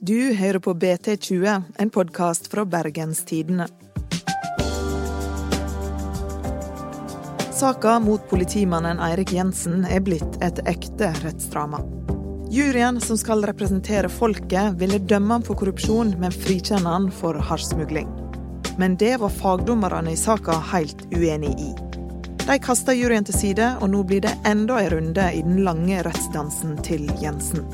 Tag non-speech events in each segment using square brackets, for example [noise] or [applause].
Du hører på BT20, en podkast fra Bergenstidene. Saka mot politimannen Eirik Jensen er blitt et ekte rettsdrama. Juryen som skal representere folket, ville dømme ham for korrupsjon, men frikjenne han for hasjsmugling. Men det var fagdommerne i saka helt uenig i. De kasta juryen til side, og nå blir det enda en runde i den lange rettsdansen til Jensen.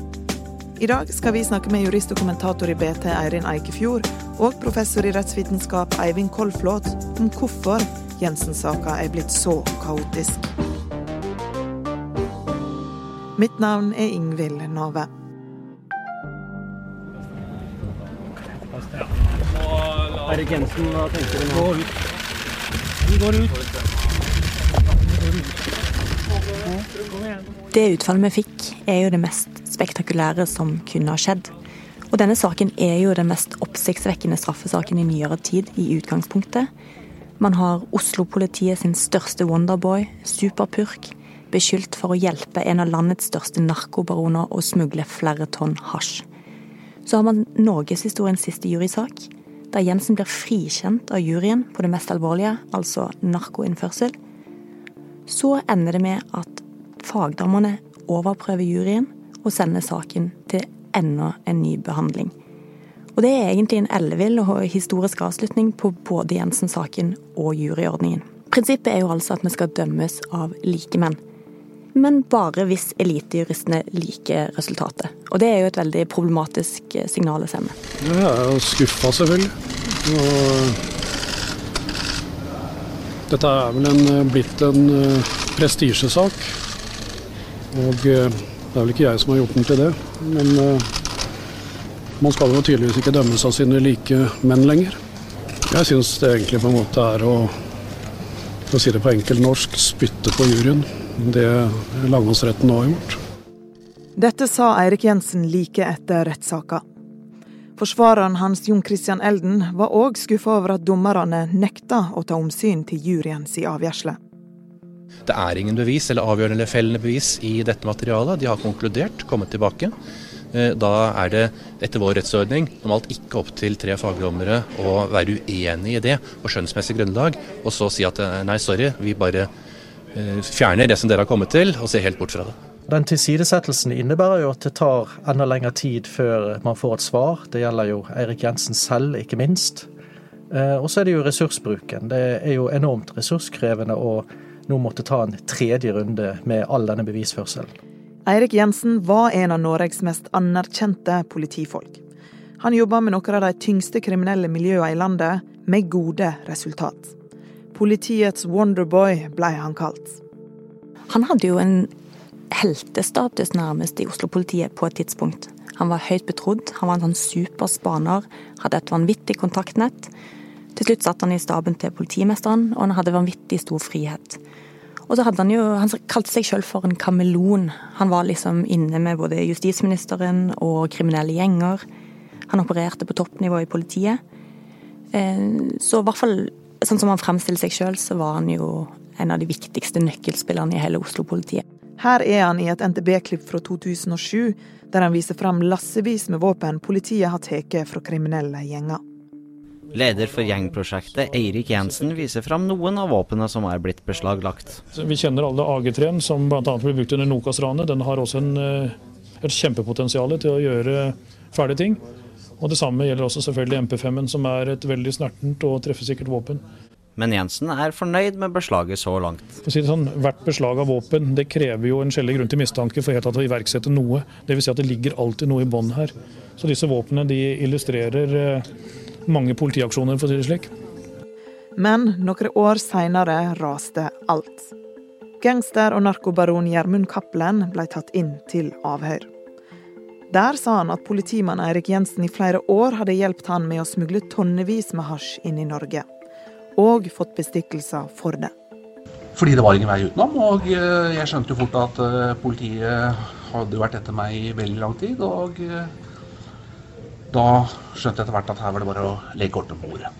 I dag skal vi snakke med jurist og kommentator i BT Eirin Eikefjord og professor i rettsvitenskap Eivind Kolflot om hvorfor Jensen-saka er blitt så kaotisk. Mitt navn er Ingvild Nave. Erik Jensen, hva tenker du nå? Vi går ut. Det utfallet vi fikk, er jo det mest spektakulære som kunne ha skjedd. Og denne saken er jo den mest oppsiktsvekkende straffesaken i nyere tid i utgangspunktet. Man har Oslo-politiet sin største wonderboy, Superpurk, beskyldt for å hjelpe en av landets største narkobaroner å smugle flere tonn hasj. Så har man norgeshistoriens siste jurysak, der Jensen blir frikjent av juryen på det mest alvorlige, altså narkoinnførsel. Så ender det med at fagdommerne overprøver juryen og sender saken til enda en ny behandling. Og det er egentlig en ellevill og historisk avslutning på både Jensen-saken og juryordningen. Prinsippet er jo altså at vi skal dømmes av likemenn. Men bare hvis elitejuristene liker resultatet. Og det er jo et veldig problematisk eh, signal å sende. Jeg er jo skuffa, selvfølgelig. Og dette er vel en, eh, blitt en prestisjesak. Og det er vel ikke jeg som har gjort den til det. Men uh, man skal jo tydeligvis ikke dømmes av sine like menn lenger. Jeg syns det egentlig på en måte er å, for å si det på enkelt norsk, spytte på juryen. Det lagmannsretten nå har gjort. Dette sa Eirik Jensen like etter rettssaka. Forsvareren hans Jon Christian Elden var òg skuffa over at dommerne nekta å ta omsyn til juryens avgjørelse. Det er ingen bevis eller avgjørende eller fellende bevis i dette materialet. De har konkludert, kommet tilbake. Eh, da er det etter vår rettsordning normalt ikke opp til tre fagdommere å være uenig i det på skjønnsmessig grunnlag, og så si at eh, nei, sorry, vi bare eh, fjerner det som dere har kommet til, og ser helt bort fra det. Den tilsidesettelsen innebærer jo at det tar enda lengre tid før man får et svar. Det gjelder jo Eirik Jensen selv, ikke minst. Og så er det jo ressursbruken. Det er jo enormt ressurskrevende å nå måtte ta en tredje runde med all denne bevisførselen. Eirik Jensen var en av Norges mest anerkjente politifolk. Han jobba med noen av de tyngste kriminelle miljøene i landet, med gode resultat. Politiets Wonderboy ble han kalt. Han hadde jo en heltestatus nærmest i Oslo-politiet på et tidspunkt. Han var høyt betrodd, han var en sånn superspaner, hadde et vanvittig kontaktnett. Til slutt satt han i staben til politimesteren, og han hadde vanvittig stor frihet. Og så hadde han jo Han kalte seg sjøl for en kameleon. Han var liksom inne med både justisministeren og kriminelle gjenger. Han opererte på toppnivå i politiet. Eh, så i hvert fall sånn som han fremstiller seg sjøl, så var han jo en av de viktigste nøkkelspillerne i hele Oslo-politiet. Her er han i et NTB-klipp fra 2007, der han viser fram lassevis med våpen politiet har tatt fra kriminelle gjenger. Leder for gjengprosjektet, Eirik Jensen, viser fram noen av våpnene som er blitt beslaglagt. Vi kjenner alle AG3-en, som bl.a. ble brukt under Nokas-ranet. Den har også en, eh, et kjempepotensial til å gjøre ferdige ting. Og Det samme gjelder også selvfølgelig MP5-en, som er et veldig snertent og treffesikkert våpen. Men Jensen er fornøyd med beslaget så langt. Si sånn, Hvert beslag av våpen det krever jo en skjellig grunn til mistanke for helt å iverksette noe. Dvs. Si at det ligger alltid noe i bånn her. Så disse våpnene de illustrerer eh, mange politiaksjoner, for å si det slik. Men noen år seinere raste alt. Gangster- og narkobaron Gjermund Cappelen ble tatt inn til avhør. Der sa han at politimann Eirik Jensen i flere år hadde hjulpet han med å smugle tonnevis med hasj inn i Norge, og fått bestikkelser for det. Fordi det var ingen vei utenom, og eh, jeg skjønte jo fort at eh, politiet hadde vært etter meg i veldig lang tid. og eh, da skjønte jeg etter hvert at her var det bare å legge kortene på bordet.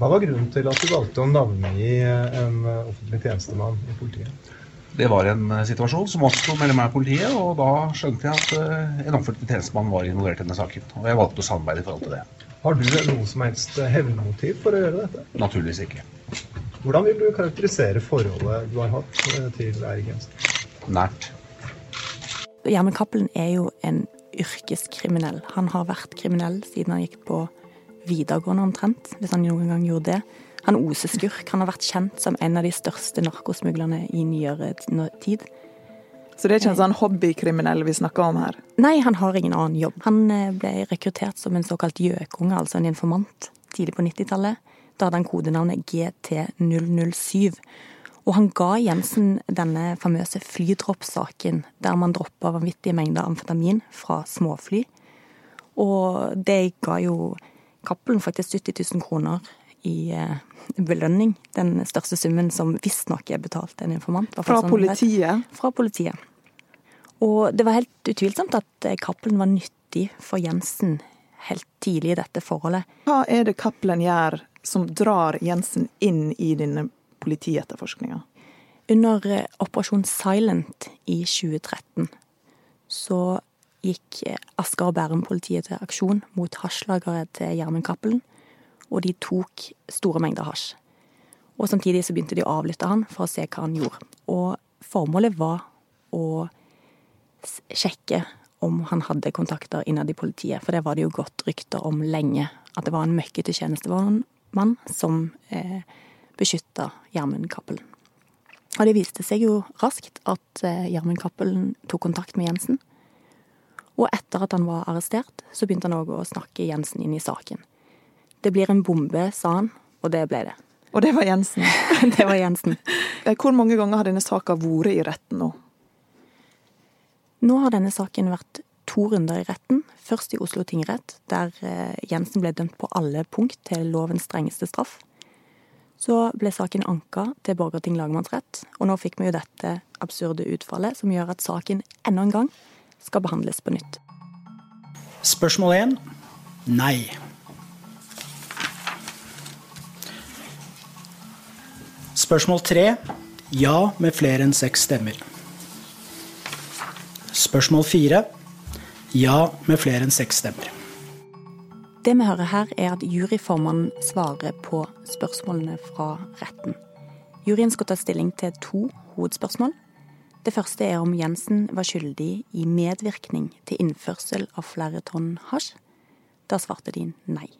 Hva var grunnen til at du valgte å navngi en offentlig tjenestemann i politiet? Det var en eh, situasjon som oppsto mellom meg og politiet, og da skjønte jeg at eh, en offentlig tjenestemann var involvert i denne saken. Og jeg valgte å samarbeide i forhold til det. Har du noe som helst hevnmotiv for å gjøre dette? Naturligvis ikke. Hvordan vil du karakterisere forholdet du har hatt eh, til Eirik Jensen? Nært. Gjermund Cappelen er jo en yrkeskriminell. Han har vært kriminell siden han gikk på videregående omtrent, hvis han noen gang gjorde det. Han oser skurk. Han har vært kjent som en av de største narkosmuglerne i nyere tid. Så det er ikke en sånn hobbykriminell vi snakker om her? Nei, han har ingen annen jobb. Han eh, ble rekruttert som en såkalt gjøkunge, altså en informant, tidlig på 90-tallet. Da hadde han kodenavnet GT007. Og han ga Jensen denne famøse flydroppsaken, der man droppa vanvittige mengder amfetamin fra småfly. Og det ga jo Cappelen faktisk 70 000 kroner i eh, belønning. Den største summen som visstnok er betalt en informant. Fra sånn, politiet? Fra politiet. Og det var helt utvilsomt at eh, Cappelen var nyttig for Jensen helt tidlig i dette forholdet. Hva er det Cappelen gjør som drar Jensen inn i denne politietterforskninga? Under eh, Operasjon Silent i 2013 så gikk eh, Asker og Bærum-politiet til aksjon mot hasjlageret til Gjermund Cappelen, og de tok store mengder hasj. Og samtidig så begynte de å avlytte han for å se hva han gjorde. Og formålet var å sjekke om han hadde kontakter innad i politiet, for det var det jo godt rykter om lenge. At det var en møkkete tjenestemann som eh, beskytta Gjermund. Og det viste seg jo raskt at eh, Gjermund tok kontakt med Jensen. Og etter at han var arrestert, så begynte han òg å snakke Jensen inn i saken. Det blir en bombe, sa han, og det ble det. Og det var Jensen? [laughs] det var Jensen. Eh, hvor mange ganger har denne saka vært i retten nå? Nå har denne saken vært to runder i retten. Først i Oslo tingrett, der eh, Jensen ble dømt på alle punkt til lovens strengeste straff. Så ble saken anka til Borgarting lagmannsrett, og nå fikk vi jo dette absurde utfallet som gjør at saken enda en gang skal behandles på nytt. Spørsmål én nei. Spørsmål tre ja med flere enn seks stemmer. Spørsmål fire ja med flere enn seks stemmer. Det vi hører her, er at juryformannen svarer på spørsmålene fra retten. Juryen skal ta stilling til to hovedspørsmål. Det første er om Jensen var skyldig i medvirkning til innførsel av flere tonn hasj. Da svarte de nei.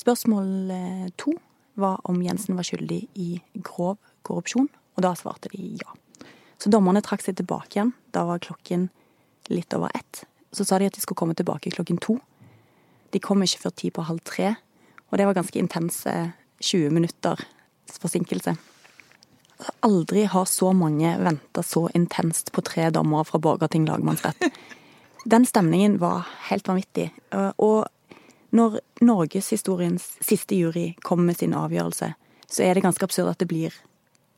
Spørsmål eh, to var om Jensen var skyldig i grov korrupsjon, og da svarte de ja. Så dommerne trakk seg tilbake igjen. Da var klokken litt over ett. Så sa de at de skulle komme tilbake klokken to. De kom ikke før ti på halv tre, og det var ganske intense 20 minutter forsinkelse. Aldri har så mange venta så intenst på tre dommere fra Borgarting lagmannsrett. Den stemningen var helt vanvittig. Og når norgeshistoriens siste jury kommer med sin avgjørelse, så er det ganske absurd at det blir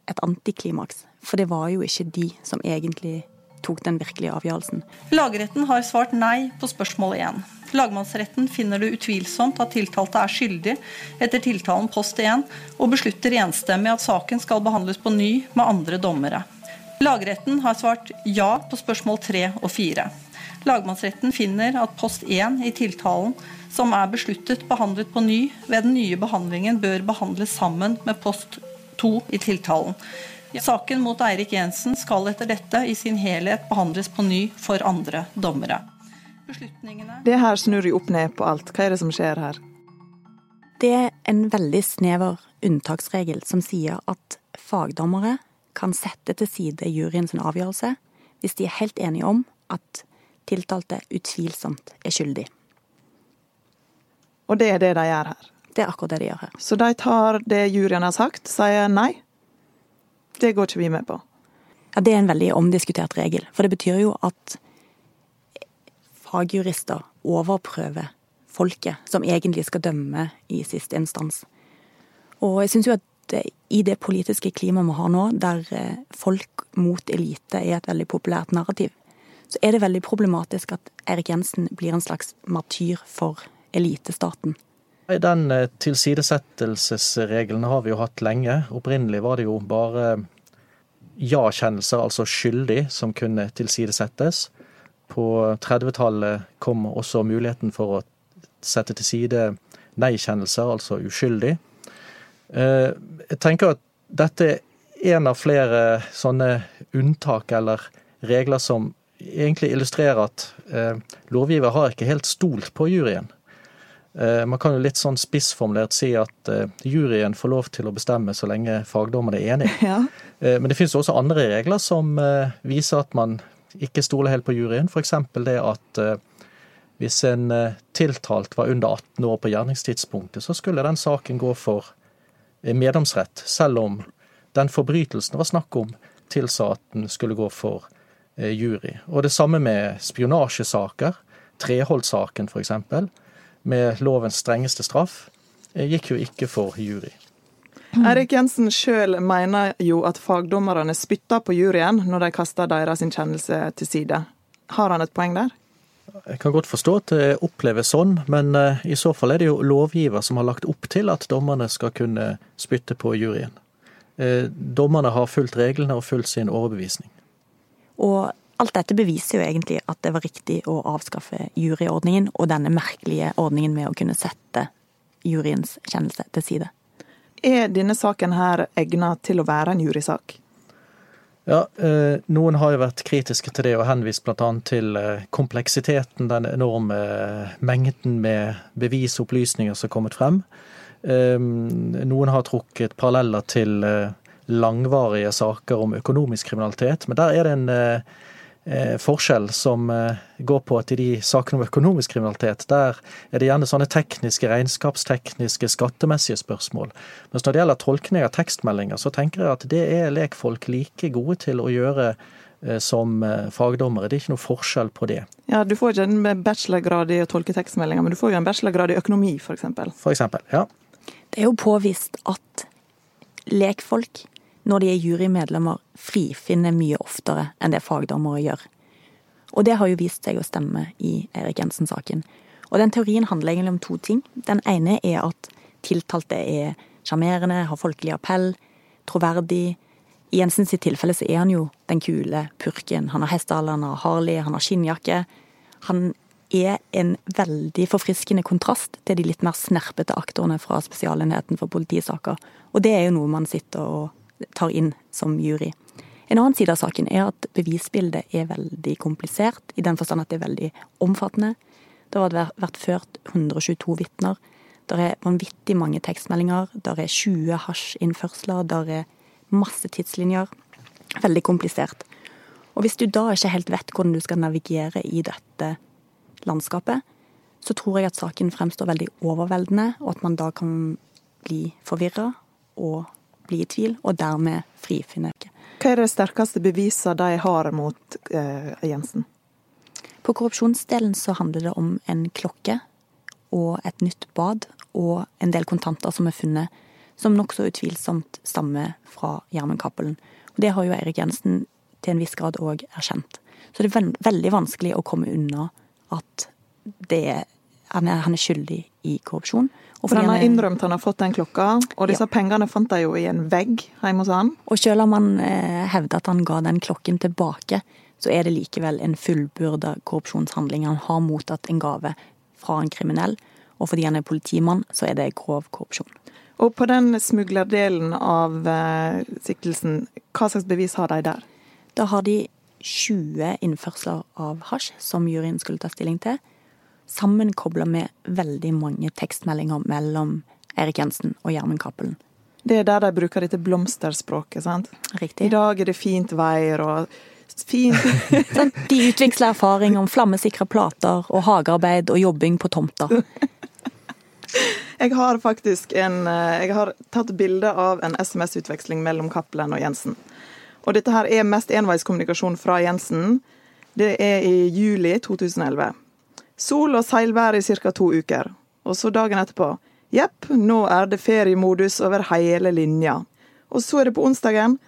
et antiklimaks. For det var jo ikke de som egentlig tok den virkelige avgjørelsen. Lagretten har svart nei på spørsmål 1. Lagmannsretten finner det utvilsomt at tiltalte er skyldig etter tiltalen post 1, og beslutter enstemmig at saken skal behandles på ny med andre dommere. Lagretten har svart ja på spørsmål 3 og 4. Lagmannsretten finner at post 1 i tiltalen som er besluttet behandlet på ny, ved den nye behandlingen bør behandles sammen med post 2 i tiltalen. Saken mot Eirik Jensen skal etter dette i sin helhet behandles på ny for andre dommere. Det her snur jo opp ned på alt. Hva er det som skjer her? Det er en veldig snever unntaksregel som sier at fagdommere kan sette til side juryens avgjørelse hvis de er helt enige om at tiltalte utvilsomt er skyldig. Og det er det de gjør her? Det er akkurat det de gjør her. Så de tar det juryen har sagt, sier nei? Det går ikke vi med på. Ja, Det er en veldig omdiskutert regel. For det betyr jo at fagjurister overprøver folket, som egentlig skal dømme i siste instans. Og jeg syns jo at i det politiske klimaet vi har nå, der eh, folk mot elite er et veldig populært narrativ, så er det veldig problematisk at Erik Jensen blir en slags martyr for elitestaten. Den eh, tilsidesettelsesregelen har vi jo hatt lenge. Opprinnelig var det jo bare ja-kjennelser, altså skyldig, som kunne tilsidesettes. På 30-tallet kom også muligheten for å sette til side nei-kjennelser, altså uskyldig. Eh, jeg tenker at dette er en av flere sånne unntak eller regler som egentlig illustrerer at eh, lovgiver har ikke helt stolt på juryen. Eh, man kan jo litt sånn spissformulert si at juryen får lov til å bestemme så lenge fagdommerne er enige. [laughs] Ja. Men det finnes også andre regler som viser at man ikke stoler helt på juryen. F.eks. det at hvis en tiltalt var under 18 år på gjerningstidspunktet, så skulle den saken gå for meddomsrett, selv om den forbrytelsen det var snakk om, tilsa at den skulle gå for eh, jury. Og det samme med spionasjesaker. Treholt-saken, f.eks., med lovens strengeste straff, eh, gikk jo ikke for jury. Erik Jensen sjøl mener jo at fagdommerne spytter på juryen når de kaster deres kjennelse til side. Har han et poeng der? Jeg kan godt forstå at det oppleves sånn, men eh, i så fall er det jo lovgiver som har lagt opp til at dommerne skal kunne spytte på juryen. Eh, dommerne har fulgt reglene og fulgt sin overbevisning. Og alt dette beviser jo egentlig at det var riktig å avskaffe juryordningen og denne merkelige ordningen med å kunne sette juryens kjennelse til side. Er denne saken her egnet til å være en jurysak? Ja, eh, Noen har jo vært kritiske til det og henvist bl.a. til eh, kompleksiteten, den enorme mengden med bevisopplysninger som er kommet frem. Ehm, noen har trukket paralleller til eh, langvarige saker om økonomisk kriminalitet, men der er det en eh, eh, forskjell som går på at i de sakene om økonomisk kriminalitet, der er det gjerne sånne tekniske, regnskapstekniske, skattemessige spørsmål. Mens når det gjelder tolkning av tekstmeldinger, så tenker jeg at det er lekfolk like gode til å gjøre som fagdommere. Det er ikke noe forskjell på det. Ja, Du får ikke en bachelorgrad i å tolke tekstmeldinger, men du får jo en bachelorgrad i økonomi, f.eks. Eksempel, ja. Det er jo påvist at lekfolk, når de er jurymedlemmer, frifinner mye oftere enn det fagdommere gjør. Og det har jo vist seg å stemme i Erik Jensen-saken. Og den teorien handler egentlig om to ting. Den ene er at tiltalte er sjarmerende, har folkelig appell, troverdig. I Jensens tilfelle så er han jo den kule purken. Han har hestehale, han har Harley, han har skinnjakke. Han er en veldig forfriskende kontrast til de litt mer snerpete aktorene fra Spesialenheten for politisaker. Og det er jo noe man sitter og tar inn som jury. En annen side av saken er at bevisbildet er veldig komplisert, i den forstand at det er veldig omfattende. Det har vært ført 122 vitner. Det er vanvittig mange tekstmeldinger. Det er 20 hasjinnførsler. Det er masse tidslinjer. Veldig komplisert. Og hvis du da ikke helt vet hvordan du skal navigere i dette landskapet, så tror jeg at saken fremstår veldig overveldende, og at man da kan bli forvirra og bli i tvil, og dermed frifinne. Hva er det sterkeste beviset de har mot eh, Jensen? På korrupsjonsdelen så handler det om en klokke og et nytt bad og en del kontanter som er funnet, som nokså utvilsomt stammer fra Gjermund Cappelen. Det har jo Eirik Jensen til en viss grad òg erkjent. Så det er veldig vanskelig å komme unna at det, han, er, han er skyldig i korrupsjon. For han har innrømt han har fått den klokka, og disse ja. pengene fant de jo i en vegg hjemme hos han. Og selv om han eh, hevder at han ga den klokken tilbake, så er det likevel en fullbyrda korrupsjonshandling. Han har mottatt en gave fra en kriminell, og fordi han er politimann, så er det grov korrupsjon. Og på den smuglerdelen av eh, siktelsen, hva slags bevis har de der? Da har de 20 innførsler av hasj som juryen skulle ta stilling til, sammenkobla med veldig mange tekstmeldinger mellom Erik Jensen og Gjermund Cappelen. Det er der de bruker dette blomsterspråket, sant? Riktig. I dag er det fint veier og fint [laughs] De utveksler erfaring om flammesikre plater og hagearbeid og jobbing på tomta. [laughs] Jeg har faktisk en eh, Jeg har tatt bilde av en SMS-utveksling mellom Cappelen og Jensen. Og dette her er mest enveiskommunikasjon fra Jensen. Det er i juli 2011. Sol og seilvær i ca. to uker. Og så dagen etterpå. Jepp, nå er det feriemodus over hele linja. Og så er det på onsdagen.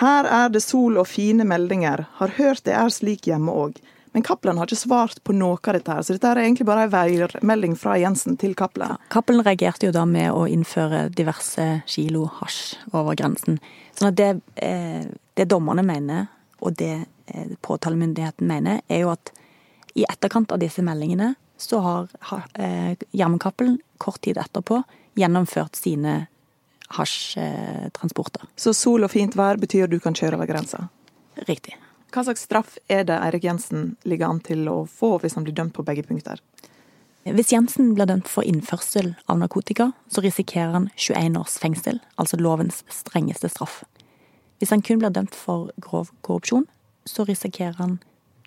Her er det sol og fine meldinger. Har hørt det er slik hjemme òg. Men Cappelen har ikke svart på noe av dette, her, så dette er egentlig bare en værmelding fra Jensen til Cappelen. Cappelen reagerte jo da med å innføre diverse kilo hasj over grensen. Sånn at det, eh, det dommerne mener, og det eh, påtalemyndigheten mener, er jo at i etterkant av disse meldingene så har eh, kort tid etterpå gjennomført sine hasjtransporter. Så sol og fint vær betyr du kan kjøre over grensa? Riktig. Hva slags straff er det Eirik Jensen ligger an til å få hvis han blir dømt på begge punkter? Hvis Jensen blir dømt for innførsel av narkotika, så risikerer han 21 års fengsel, altså lovens strengeste straff. Hvis han kun blir dømt for grov korrupsjon, så risikerer han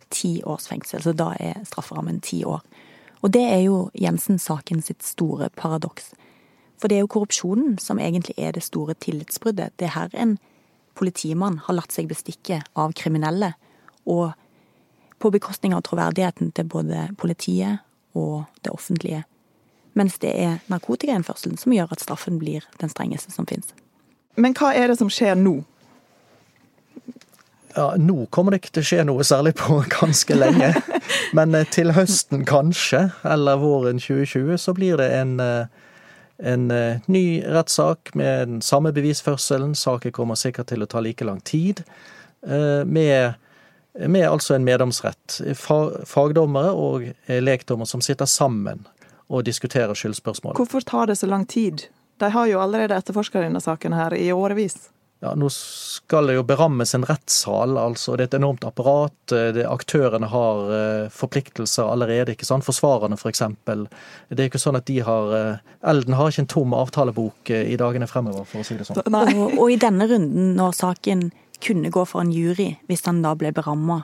ti års fengsel, så da er strafferammen ti år. Og det er jo Jensen-saken sitt store paradoks. For det er jo korrupsjonen som egentlig er det store tillitsbruddet. Det er her en politimann har latt seg bestikke av kriminelle, og på bekostning av troverdigheten til både politiet og det offentlige. Mens det er narkotikainnførselen som gjør at straffen blir den strengeste som finnes. Men hva er det som skjer nå? Ja, Nå kommer det ikke til å skje noe særlig på [laughs] ganske lenge. Men eh, til høsten kanskje, eller våren 2020, så blir det en, eh, en eh, ny rettssak med den samme bevisførselen. Saken kommer sikkert til å ta like lang tid. Med, med altså en meddomsrett. Fagdommere og lekdommere som sitter sammen og diskuterer skyldspørsmål. Hvorfor tar det så lang tid? De har jo allerede etterforska denne saken her i årevis. Ja, Nå skal det jo berammes en rettssal, altså. Det er et enormt apparat. Det, aktørene har uh, forpliktelser allerede. ikke sant? Forsvarerne, f.eks. For eksempel. det er ikke sånn at de har uh, Elden har ikke en tom avtalebok i dagene fremover, for å si det sånn. Og, og, i denne runden, når saken kunne gå for en jury, hvis den da ble beramma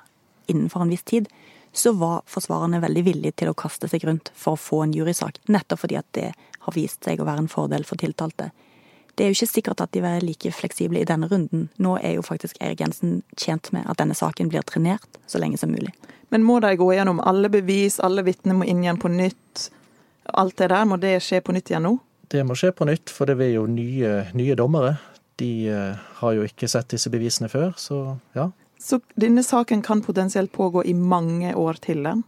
innenfor en viss tid, så var forsvarerne veldig villige til å kaste seg rundt for å få en jurysak. Nettopp fordi at det har vist seg å være en fordel for tiltalte. Det er jo ikke sikkert at de var like fleksible i denne runden. Nå er jo faktisk Erik Jensen tjent med at denne saken blir trenert så lenge som mulig. Men må de gå gjennom alle bevis, alle vitner må inn igjen på nytt? Alt det der, må det skje på nytt igjen nå? Det må skje på nytt, for det vil jo nye, nye dommere. De uh, har jo ikke sett disse bevisene før, så ja. Så denne saken kan potensielt pågå i mange år til? Den?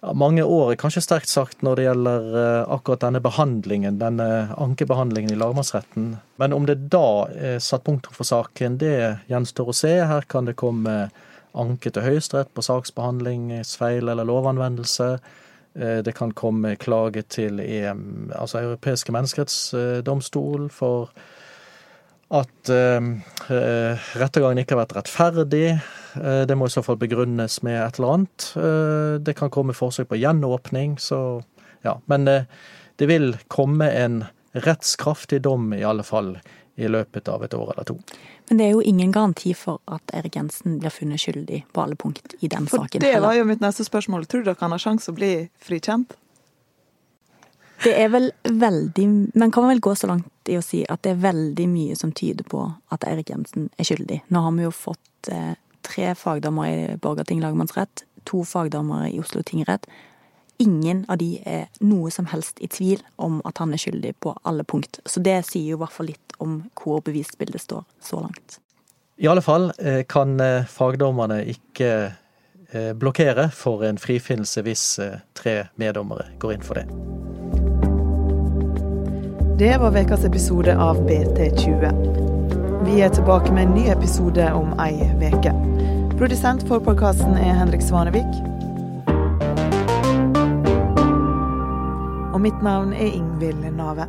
Mange år kanskje sterkt sagt når det gjelder uh, akkurat denne behandlingen, denne ankebehandlingen i lagmannsretten. Men om det da er satt punktum for saken, det gjenstår å se. Her kan det komme anke til Høyesterett på saksbehandlingsfeil eller lovanvendelse. Uh, det kan komme klage til EM, altså Europeiske menneskerettsdomstol for at eh, rettergangen ikke har vært rettferdig. Uh, det må i så fall begrunnes med et eller annet. Uh, det kan komme forsøk på gjenåpning, så ja. Men det vil komme en rettskraftig dom, i alle fall, i løpet av et år eller to. Men det er jo ingen garanti for at Erik Jensen blir funnet skyldig på alle punkt i den for saken. Det var jo mitt neste spørsmål. Tror dere han har sjanse å bli frikjent? Det er vel veldig Man kan vel gå så langt i å si at det er veldig mye som tyder på at Erik Jensen er skyldig. Nå har vi jo fått eh, tre fagdommere i Borgarting lagmannsrett, to fagdommere i Oslo tingrett. Ingen av de er noe som helst i tvil om at han er skyldig på alle punkt. Så det sier jo i hvert fall litt om hvor bevisbildet står så langt. I alle fall eh, kan eh, fagdommerne ikke eh, blokkere for en frifinnelse hvis tre meddommere går inn for det. Det var ukas episode av BT20. Vi er tilbake med en ny episode om ei uke. Produsent for podkasten er Henrik Svanevik. Og mitt navn er Ingvild Nave.